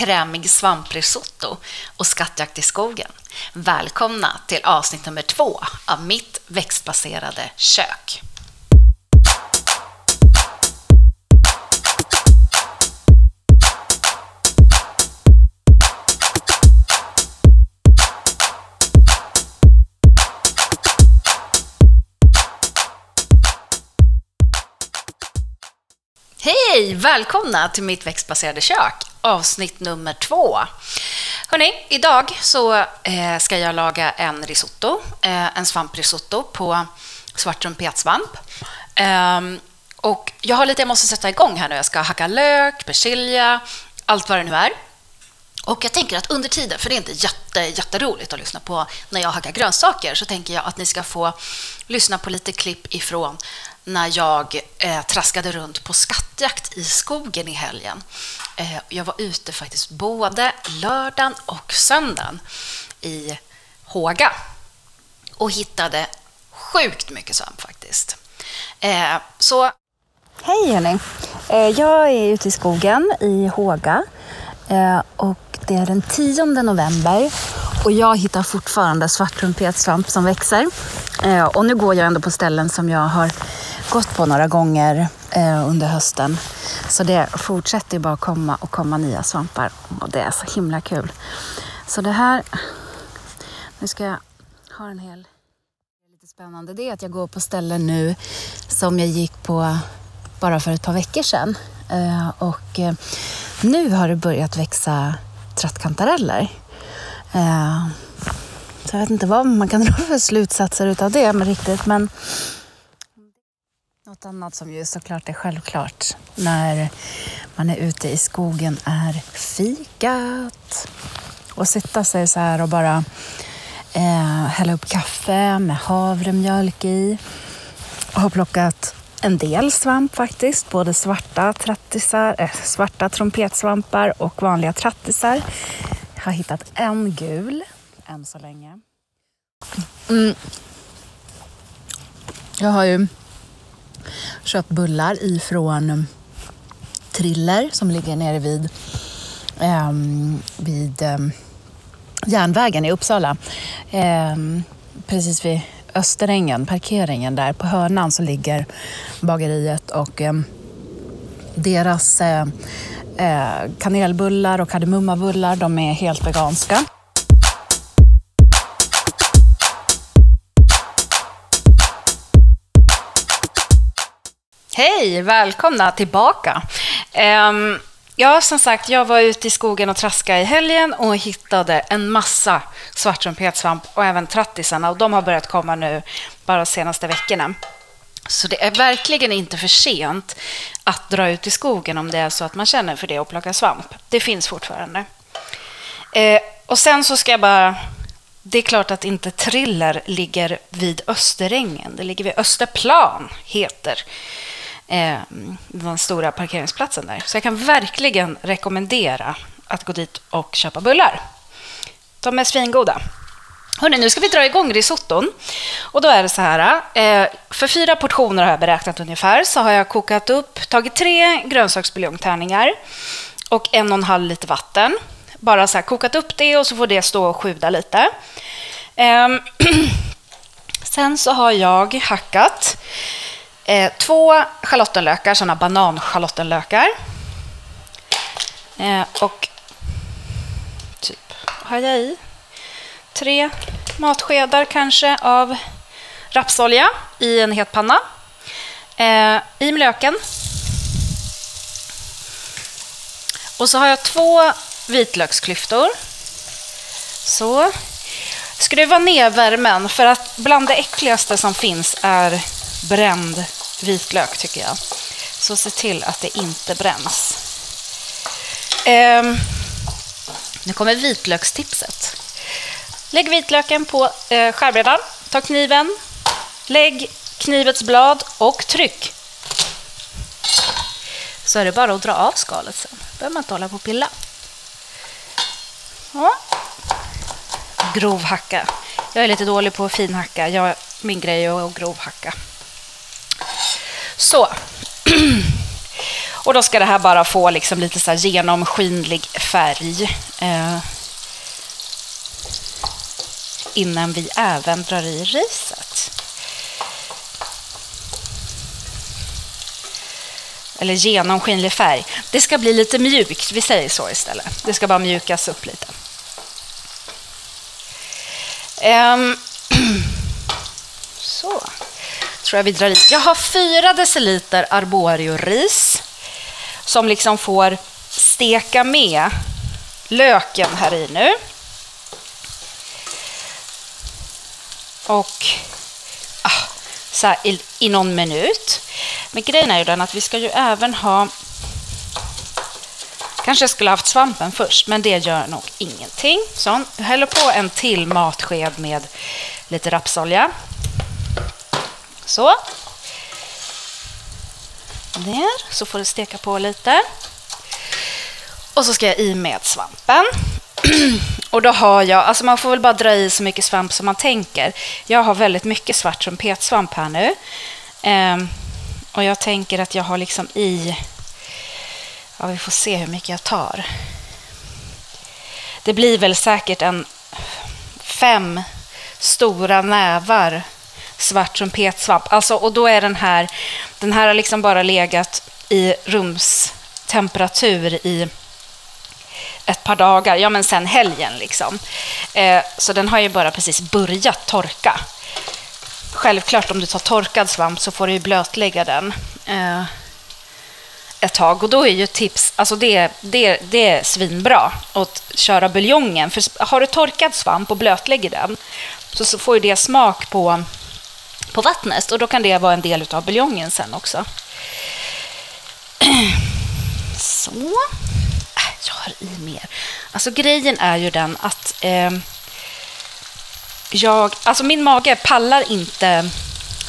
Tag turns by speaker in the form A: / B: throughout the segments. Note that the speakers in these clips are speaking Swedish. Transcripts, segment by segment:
A: krämig svamprisotto och skattjakt i skogen. Välkomna till avsnitt nummer två av mitt växtbaserade kök. Hej! Välkomna till mitt växtbaserade kök, avsnitt nummer två. Hörrni, idag så eh, ska jag laga en risotto, eh, en svamprisotto på svart trumpetsvamp. Ehm, och jag har lite jag måste sätta igång här nu. Jag ska hacka lök, persilja, allt vad det nu är. Och jag tänker att under tiden, för det är inte jätte, jätteroligt att lyssna på när jag hackar grönsaker, så tänker jag att ni ska få lyssna på lite klipp ifrån när jag eh, traskade runt på skattjakt i skogen i helgen. Eh, jag var ute faktiskt både lördagen och söndagen i Håga och hittade sjukt mycket svamp faktiskt. Eh, så...
B: Hej hörni! Eh, jag är ute i skogen i Håga eh, och det är den 10 november och jag hittar fortfarande svarttrumpetsvamp som växer. Eh, och nu går jag ändå på ställen som jag har gått på några gånger eh, under hösten. Så det fortsätter bara komma och komma nya svampar och det är så himla kul. Så det här, nu ska jag ha en hel lite spännande det är att jag går på ställen nu som jag gick på bara för ett par veckor sedan. Eh, och eh, nu har det börjat växa trattkantareller. Eh, så jag vet inte vad man kan dra för slutsatser utav det men riktigt. Men något annat som ju såklart är självklart när man är ute i skogen är fikat. Och sitta sig så här och bara eh, hälla upp kaffe med havremjölk i. Och har plockat en del svamp faktiskt, både svarta, trattisar, äh, svarta trumpetsvampar och vanliga trattisar. Jag har hittat en gul än så länge. Mm. Jag har ju köpt bullar ifrån mm, Triller som ligger nere vid, eh, vid eh, järnvägen i Uppsala. Eh, precis vid Österängen, parkeringen där på hörnan så ligger bageriet och eh, deras eh, eh, kanelbullar och kardemummabullar, de är helt veganska.
A: Hej, välkomna tillbaka. Um, ja, som sagt, jag var ute i skogen och traskade i helgen och hittade en massa svarttrumpetsvamp och även trattisarna och de har börjat komma nu bara de senaste veckorna. Så det är verkligen inte för sent att dra ut i skogen om det är så att man känner för det och plocka svamp. Det finns fortfarande. Eh, och sen så ska jag bara... Det är klart att inte Triller ligger vid Österängen. Det ligger vid Österplan, heter eh, den stora parkeringsplatsen där. Så jag kan verkligen rekommendera att gå dit och köpa bullar. De är svingoda. Hörrni, nu ska vi dra igång risotton. Och då är det så här. Eh, för fyra portioner har jag beräknat ungefär. Så har jag kokat upp, tagit tre grönsaksbuljongtärningar och en och en halv liter vatten. Bara så här, kokat upp det och så får det stå och sjuda lite. Ehm, sen så har jag hackat Eh, två schalottenlökar, sådana bananschalottenlökar. Eh, och typ, har jag i? Tre matskedar kanske av rapsolja i en het panna. Eh, I med löken. Och så har jag två vitlöksklyftor. Så. Skruva ner värmen, för att bland det äckligaste som finns är bränd vitlök tycker jag. Så se till att det inte bränns. Eh, nu kommer vitlökstipset. Lägg vitlöken på eh, skärbrädan. Ta kniven. Lägg knivets blad och tryck. Så är det bara att dra av skalet sen. behöver man inte hålla på och pilla. Ja. Grovhacka. Jag är lite dålig på finhacka. Jag, min grej är att grovhacka. Så. Och då ska det här bara få liksom lite så genomskinlig färg. Eh, innan vi även drar i riset. Eller genomskinlig färg. Det ska bli lite mjukt, vi säger så istället. Det ska bara mjukas upp lite. Um, så, tror jag vi drar i. Jag har fyra deciliter arborio-ris som liksom får steka med löken här i nu. Och ah, så här, i, i någon minut. Men grejen är ju den att vi ska ju även ha Kanske skulle haft svampen först, men det gör nog ingenting. Så jag häller på en till matsked med lite rapsolja. Så. Där, så får det steka på lite. Och så ska jag i med svampen. Och då har jag, alltså man får väl bara dra i så mycket svamp som man tänker. Jag har väldigt mycket svart trumpetsvamp här nu. Ehm, och jag tänker att jag har liksom i, ja vi får se hur mycket jag tar. Det blir väl säkert en fem stora nävar svart trumpetsvamp. Alltså, och då är den här, den här har liksom bara legat i rumstemperatur i ett par dagar, ja men sen helgen liksom. Eh, så den har ju bara precis börjat torka. Självklart om du tar torkad svamp så får du ju blötlägga den eh, ett tag. Och då är ju tips, alltså det, det, det är svinbra att köra buljongen. För har du torkad svamp och blötlägger den så, så får ju det smak på, på vattnet och då kan det vara en del av buljongen sen också. Så. Äh, jag har i mer. Alltså grejen är ju den att eh, jag, alltså min mage pallar inte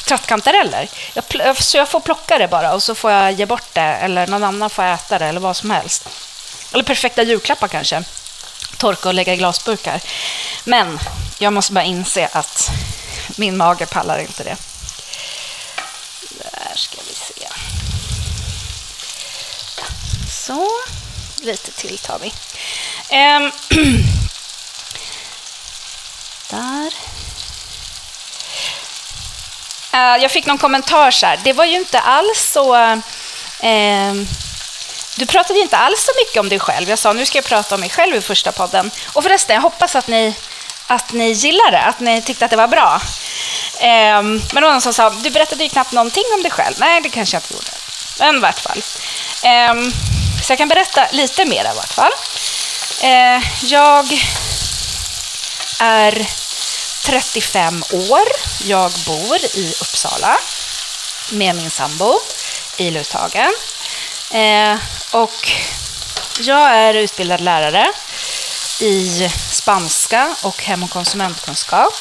A: trattkantareller. Jag, så jag får plocka det bara och så får jag ge bort det eller någon annan får äta det eller vad som helst. Eller perfekta julklappar kanske. Torka och lägga i glasburkar. Men jag måste bara inse att min mage pallar inte det. Där ska vi se. Så, lite till tar vi. Ehm. där. Eh, jag fick någon kommentar så här. Det var ju inte alls så... Uh, du pratade inte alls så mycket om dig själv. Jag sa nu ska jag prata om mig själv i första podden. Och förresten, jag hoppas att ni, att ni gillade det, att ni tyckte att det var bra. Uh, men det var någon som sa, du berättade ju knappt någonting om dig själv. Nej, det kanske jag inte gjorde. Men i vart fall. Ehm, så jag kan berätta lite mer i vart fall. Ehm, jag är 35 år. Jag bor i Uppsala med min sambo i Luthagen. Eh, och jag är utbildad lärare i spanska och hem och konsumentkunskap.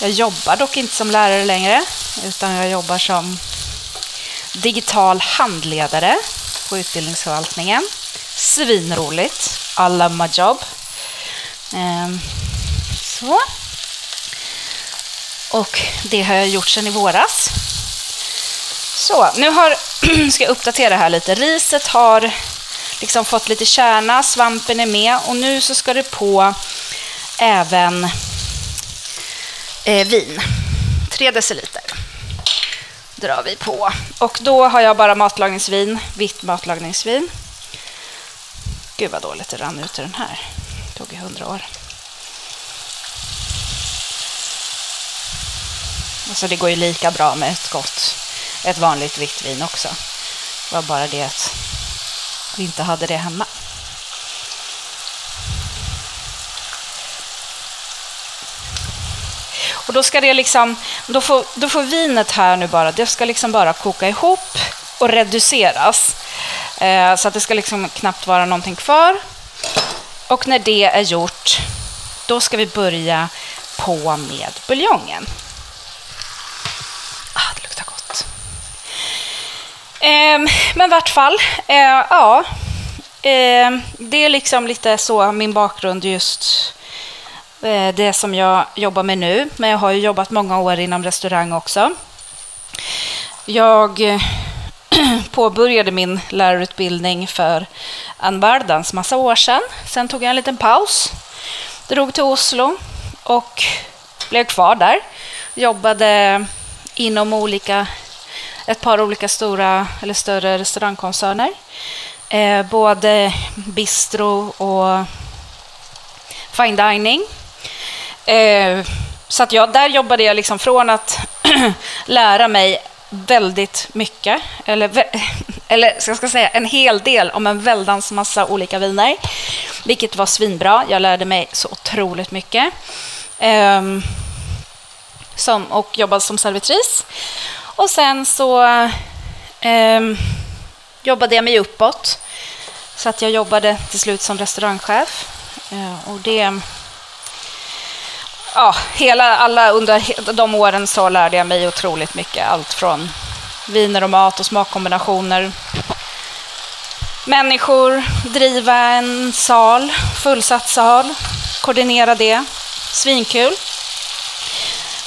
A: Jag jobbar dock inte som lärare längre, utan jag jobbar som digital handledare på utbildningsförvaltningen. Svinroligt. I love my job. Ehm, så. Och det har jag gjort sedan i våras. Så, nu har, ska jag uppdatera här lite. Riset har liksom fått lite kärna, svampen är med och nu så ska det på även eh, vin. 3 deciliter drar vi på. Och då har jag bara matlagningsvin, vitt matlagningsvin. Gud vad dåligt det rann ut i den här. Det tog ju hundra år. Alltså det går ju lika bra med ett gott, ett vanligt vitt vin också. Det var bara det att vi inte hade det hemma. Och då ska det liksom, då får, då får vinet här nu bara, det ska liksom bara koka ihop och reduceras. Eh, så att det ska liksom knappt vara någonting kvar. Och när det är gjort, då ska vi börja på med buljongen. Ah, det luktar Eh, men i vart fall, eh, ja. Eh, det är liksom lite så min bakgrund just Eh, det som jag jobbar med nu. Men jag har ju jobbat många år inom restaurang också. Jag eh, påbörjade min lärarutbildning för en världens massa år sedan. Sen tog jag en liten paus, drog till Oslo och blev kvar där. Jobbade inom olika, ett par olika stora eller större restaurangkoncerner. Eh, både bistro och fine dining. Eh, så att jag, där jobbade jag liksom från att lära mig väldigt mycket, eller, eller jag säga en hel del om en väldans massa olika viner, vilket var svinbra. Jag lärde mig så otroligt mycket. Um, som, och jobbade som servitris. Och sen så um, jobbade jag mig uppåt. Så att jag jobbade till slut som restaurangchef. Uh, och det ja, hela, alla under de åren så lärde jag mig otroligt mycket. Allt från viner och mat och smakkombinationer. Människor, driva en sal, fullsatt sal, koordinera det. Svinkul.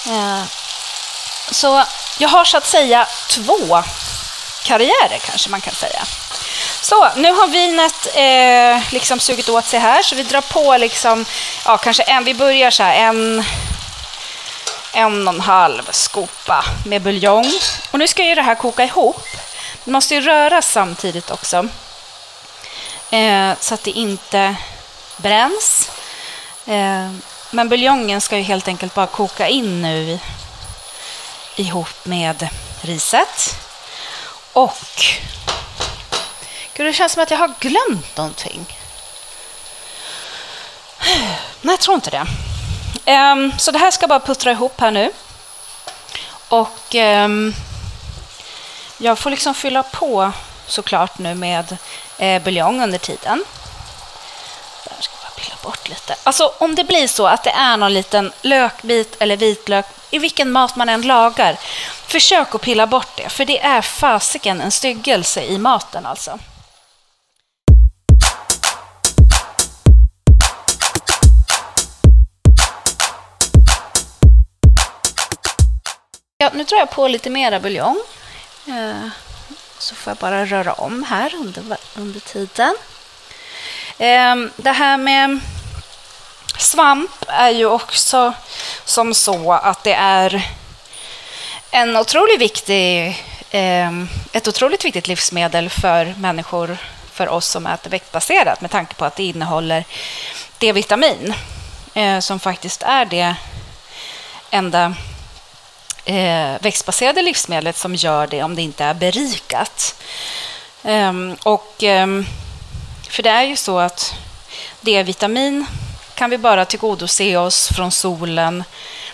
A: Eh, så jag har så att säga två karriärer kanske man kan säga. Så, nu har vinet eh, liksom sugit åt sig här, så vi drar på liksom, ja, kanske en, vi börjar så här, en, en och en halv skopa med buljong. Och nu ska ju det här koka ihop. Det måste ju röras samtidigt också. Eh, så att det inte bränns. Eh, men buljongen ska ju helt enkelt bara koka in nu ihop med riset. Och Gud, det känns som att jag har glömt någonting. Nej, jag tror inte det. Um, så det här ska bara puttra ihop här nu. Och um, jag får liksom fylla på såklart nu med eh, buljong under tiden. Där ska jag bara pilla bort lite. Alltså om det blir så att det är någon liten lökbit eller vitlök i vilken mat man än lagar, försök att pilla bort det, för det är fasiken en styggelse i maten alltså. Ja, nu drar jag på lite mera buljong. Eh, så får jag bara röra om här under, under tiden. Eh, det här med svamp är ju också som så att det är en otroligt viktig, eh, ett otroligt viktigt livsmedel för människor, för oss som äter växtbaserat med tanke på att det innehåller D-vitamin eh, som faktiskt är det enda eh, växtbaserade livsmedlet som gör det om det inte är berikat. Um, och, um, för det är ju så att D-vitamin kan vi bara tillgodose oss från solen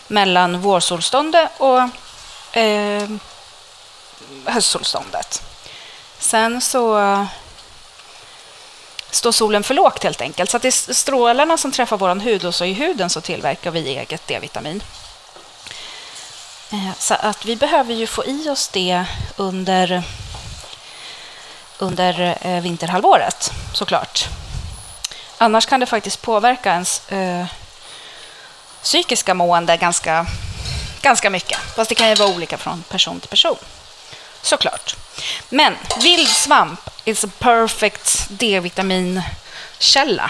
A: mellan vårsolståndet och eh, höstsolståndet. Sen så står solen för lågt helt enkelt. Så att det är strålarna som träffar vår hud och så i huden så tillverkar vi eget D-vitamin. Eh, så att vi behöver ju få i oss det under, under eh, vinterhalvåret, såklart. Annars kan det faktiskt påverka ens eh, psykiska mående ganska, ganska mycket. Fast det kan ju vara olika från person till person. Såklart. Men vild svamp is a perfect D-vitaminkälla.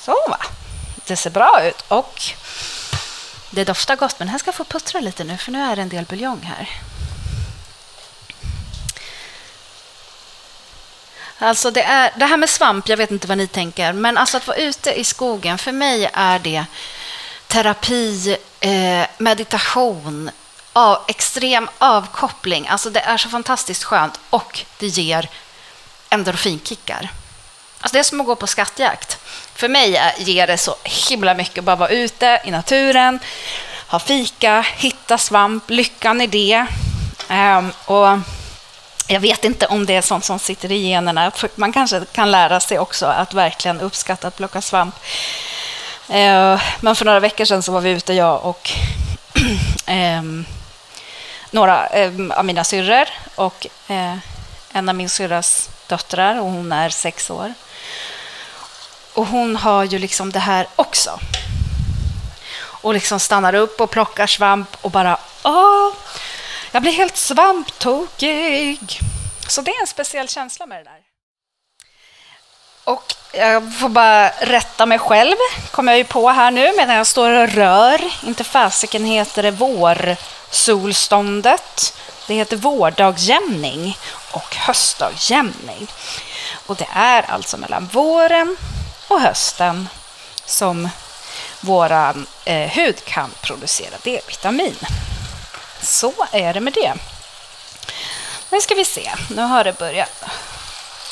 A: Så va. Det ser bra ut. Och det doftar gott, men här ska få puttra lite nu, för nu är det en del buljong här. Alltså det, är, det här med svamp, jag vet inte vad ni tänker, men alltså att vara ute i skogen, för mig är det terapi, eh, meditation, av, extrem avkoppling. Alltså det är så fantastiskt skönt och det ger endorfinkickar. Alltså det är som att gå på skattjakt. För mig ger det så himla mycket att bara vara ute i naturen, ha fika, hitta svamp, lyckan i det. Um, och jag vet inte om det är sånt som sitter i generna. Man kanske kan lära sig också att verkligen uppskatta att plocka svamp. Uh, men för några veckor sedan så var vi ute, jag och um, några um, av mina syrror och uh, en av min syrras döttrar, och hon är sex år. Och hon har ju liksom det här också. Och liksom stannar upp och plockar svamp och bara åh, Jag blir helt svamptokig. Så det är en speciell känsla med det där. Och jag får bara rätta mig själv, kommer jag ju på här nu medan jag står och rör. Inte fasiken heter det vårsolståndet. Det heter vårdagjämning och höstdagjämning. Och det är alltså mellan våren och hösten som vår eh, hud kan producera D-vitamin. Så är det med det. Nu ska vi se. Nu har det börjat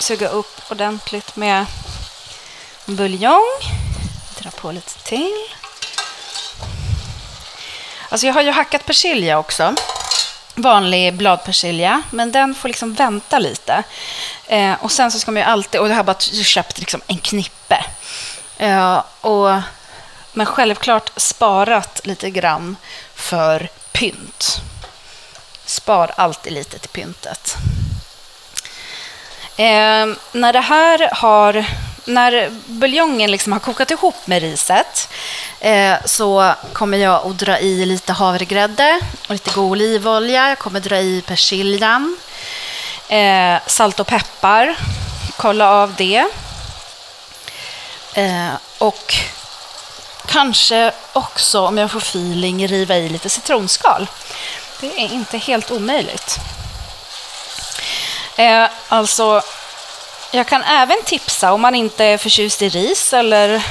A: suga upp ordentligt med buljong. Dra på lite till. Alltså jag har ju hackat persilja också. Vanlig bladpersilja, men den får liksom vänta lite. Eh, och sen så ska man ju alltid, och det har bara köpt liksom en knippe. Eh, och, men självklart sparat lite grann för pynt. Spar alltid lite till pyntet. Eh, när det här har när buljongen liksom har kokat ihop med riset eh, så kommer jag att dra i lite havregrädde och lite god olivolja. Jag kommer dra i persiljan, eh, salt och peppar, kolla av det. Eh, och kanske också, om jag får feeling, riva i lite citronskal. Det är inte helt omöjligt. Eh, alltså, jag kan även tipsa om man inte är förtjust i ris eller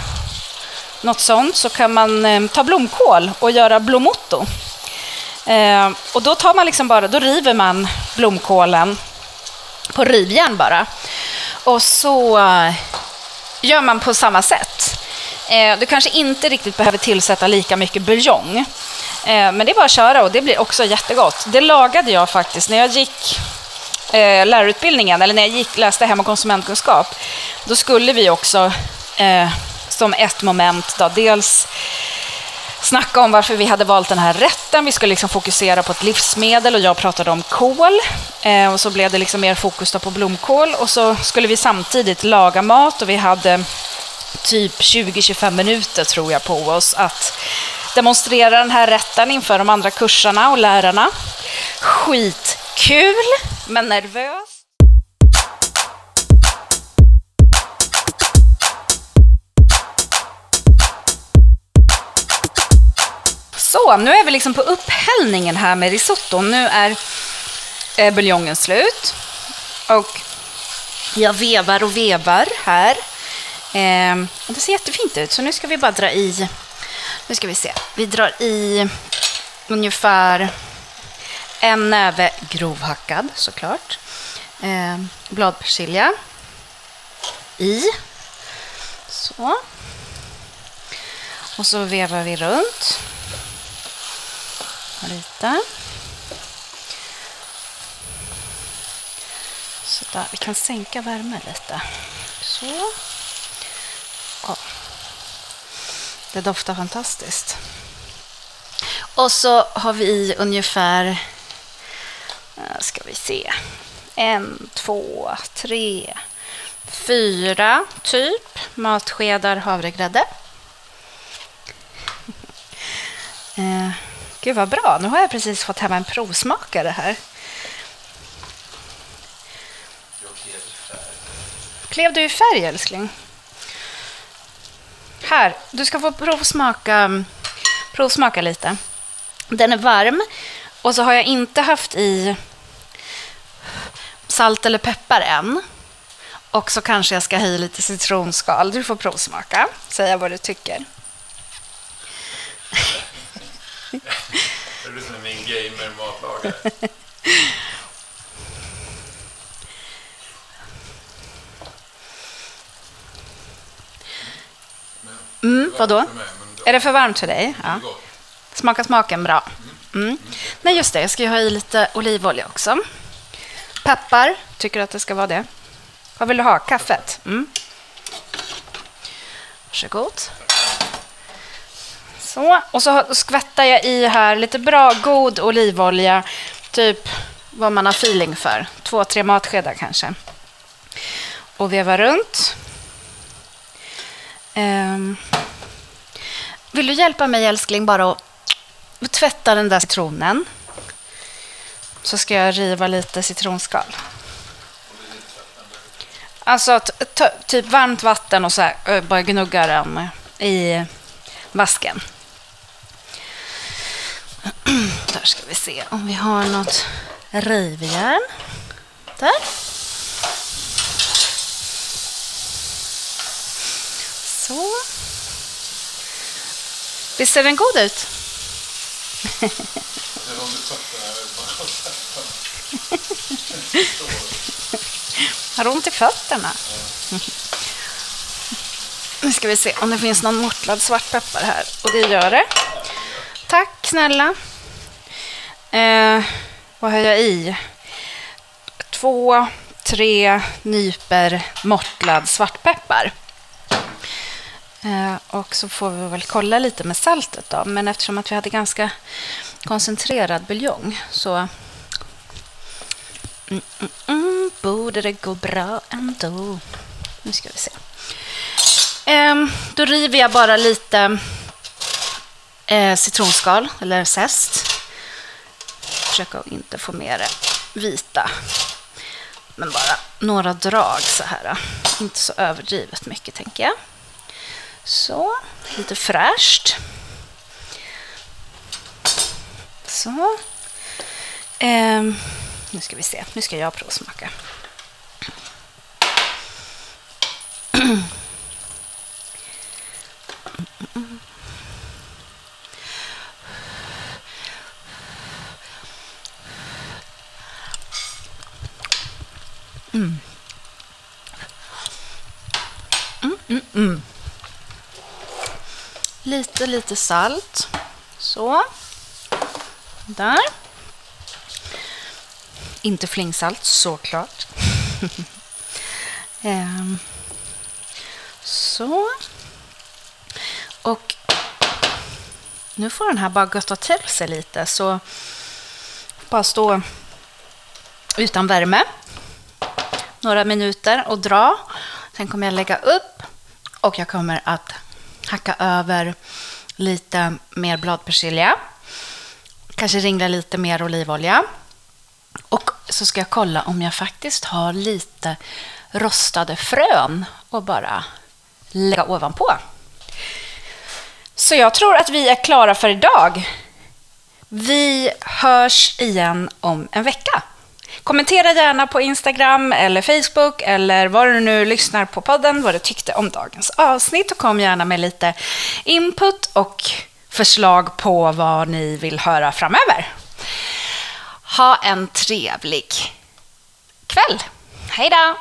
A: något sånt så kan man eh, ta blomkål och göra blomotto. Eh, och då tar man liksom bara, då river man blomkålen på rivjärn bara. Och så eh, gör man på samma sätt. Eh, du kanske inte riktigt behöver tillsätta lika mycket buljong. Eh, men det är bara att köra och det blir också jättegott. Det lagade jag faktiskt när jag gick eh, lärarutbildningen, eller när jag gick, läste hem och konsumentkunskap, då skulle vi också eh, som ett moment då, dels snacka om varför vi hade valt den här rätten. Vi skulle liksom fokusera på ett livsmedel och jag pratade om kål. Eh, och så blev det liksom mer fokus på blomkål och så skulle vi samtidigt laga mat och vi hade typ 20-25 minuter tror jag på oss att demonstrera den här rätten inför de andra kursarna och lärarna. Skit! Kul, men nervös. Så, nu är vi liksom på upphällningen här med risotton. Nu är eh, buljongen slut. Och jag vevar och vevar här. Eh, det ser jättefint ut, så nu ska vi bara dra i... Nu ska vi se. Vi drar i ungefär en näve grovhackad såklart. Eh, bladpersilja i. Så. Och så vevar vi runt. Lite. Så där. Vi kan sänka värmen lite. Så. Ja. Det doftar fantastiskt. Och så har vi i ungefär, Eh, ska vi se, en, två, tre, fyra typ matskedar havregrädde. Eh, gud vad bra, nu har jag precis fått hem en provsmakare här. Klev du i färg älskling? Här, du ska få provsmaka, mm, provsmaka lite. Den är varm och så har jag inte haft i salt eller peppar än. Och så kanske jag ska ha i lite citronskal. Du får provsmaka, säga vad du tycker.
C: Är du som min gamer-matlagare?
A: Mm, vadå? Är det för varmt för dig? Ja. Smaka smaken bra. Mm. Nej, just det. Jag ska ju ha i lite olivolja också. Peppar. Tycker du att det ska vara det? Vad vill du ha? Kaffet? Mm. Varsågod. Så, och så skvättar jag i här lite bra, god olivolja. Typ vad man har feeling för. Två, tre matskedar kanske. Och veva runt. Um. Vill du hjälpa mig älskling bara att tvätta den där citronen? Så ska jag riva lite citronskal. Alltså typ varmt vatten och så här, bara gnugga den i vasken. Där ska vi se om vi har något rivjärn. Där. Så. Visst ser den god ut? Har du ont i fötterna? Nu ska vi se om det finns någon mortlad svartpeppar här. Och det gör det. Tack snälla. Eh, vad har jag i? Två, tre nyper mortlad svartpeppar. Eh, och så får vi väl kolla lite med saltet då. Men eftersom att vi hade ganska koncentrerad buljong så mm, mm, mm, borde det gå bra ändå. Nu ska vi se. Ehm, då river jag bara lite eh, citronskal eller zest. Försöka att inte få med det vita. Men bara några drag så här. Inte så överdrivet mycket tänker jag. Så, lite fräscht. Så. Ehm, nu ska vi se, nu ska jag provsmaka. Mm. Mm, mm, lite, lite salt. Så. Där. Inte flingsalt, såklart. Ehm. Så. Och nu får den här bara gotta till sig lite. Så bara stå utan värme några minuter och dra. Sen kommer jag lägga upp och jag kommer att hacka över lite mer bladpersilja. Kanske ringla lite mer olivolja. Och så ska jag kolla om jag faktiskt har lite rostade frön och bara lägga ovanpå. Så jag tror att vi är klara för idag. Vi hörs igen om en vecka. Kommentera gärna på Instagram eller Facebook eller var du nu lyssnar på podden, vad du tyckte om dagens avsnitt och kom gärna med lite input och förslag på vad ni vill höra framöver. Ha en trevlig kväll. Hej då!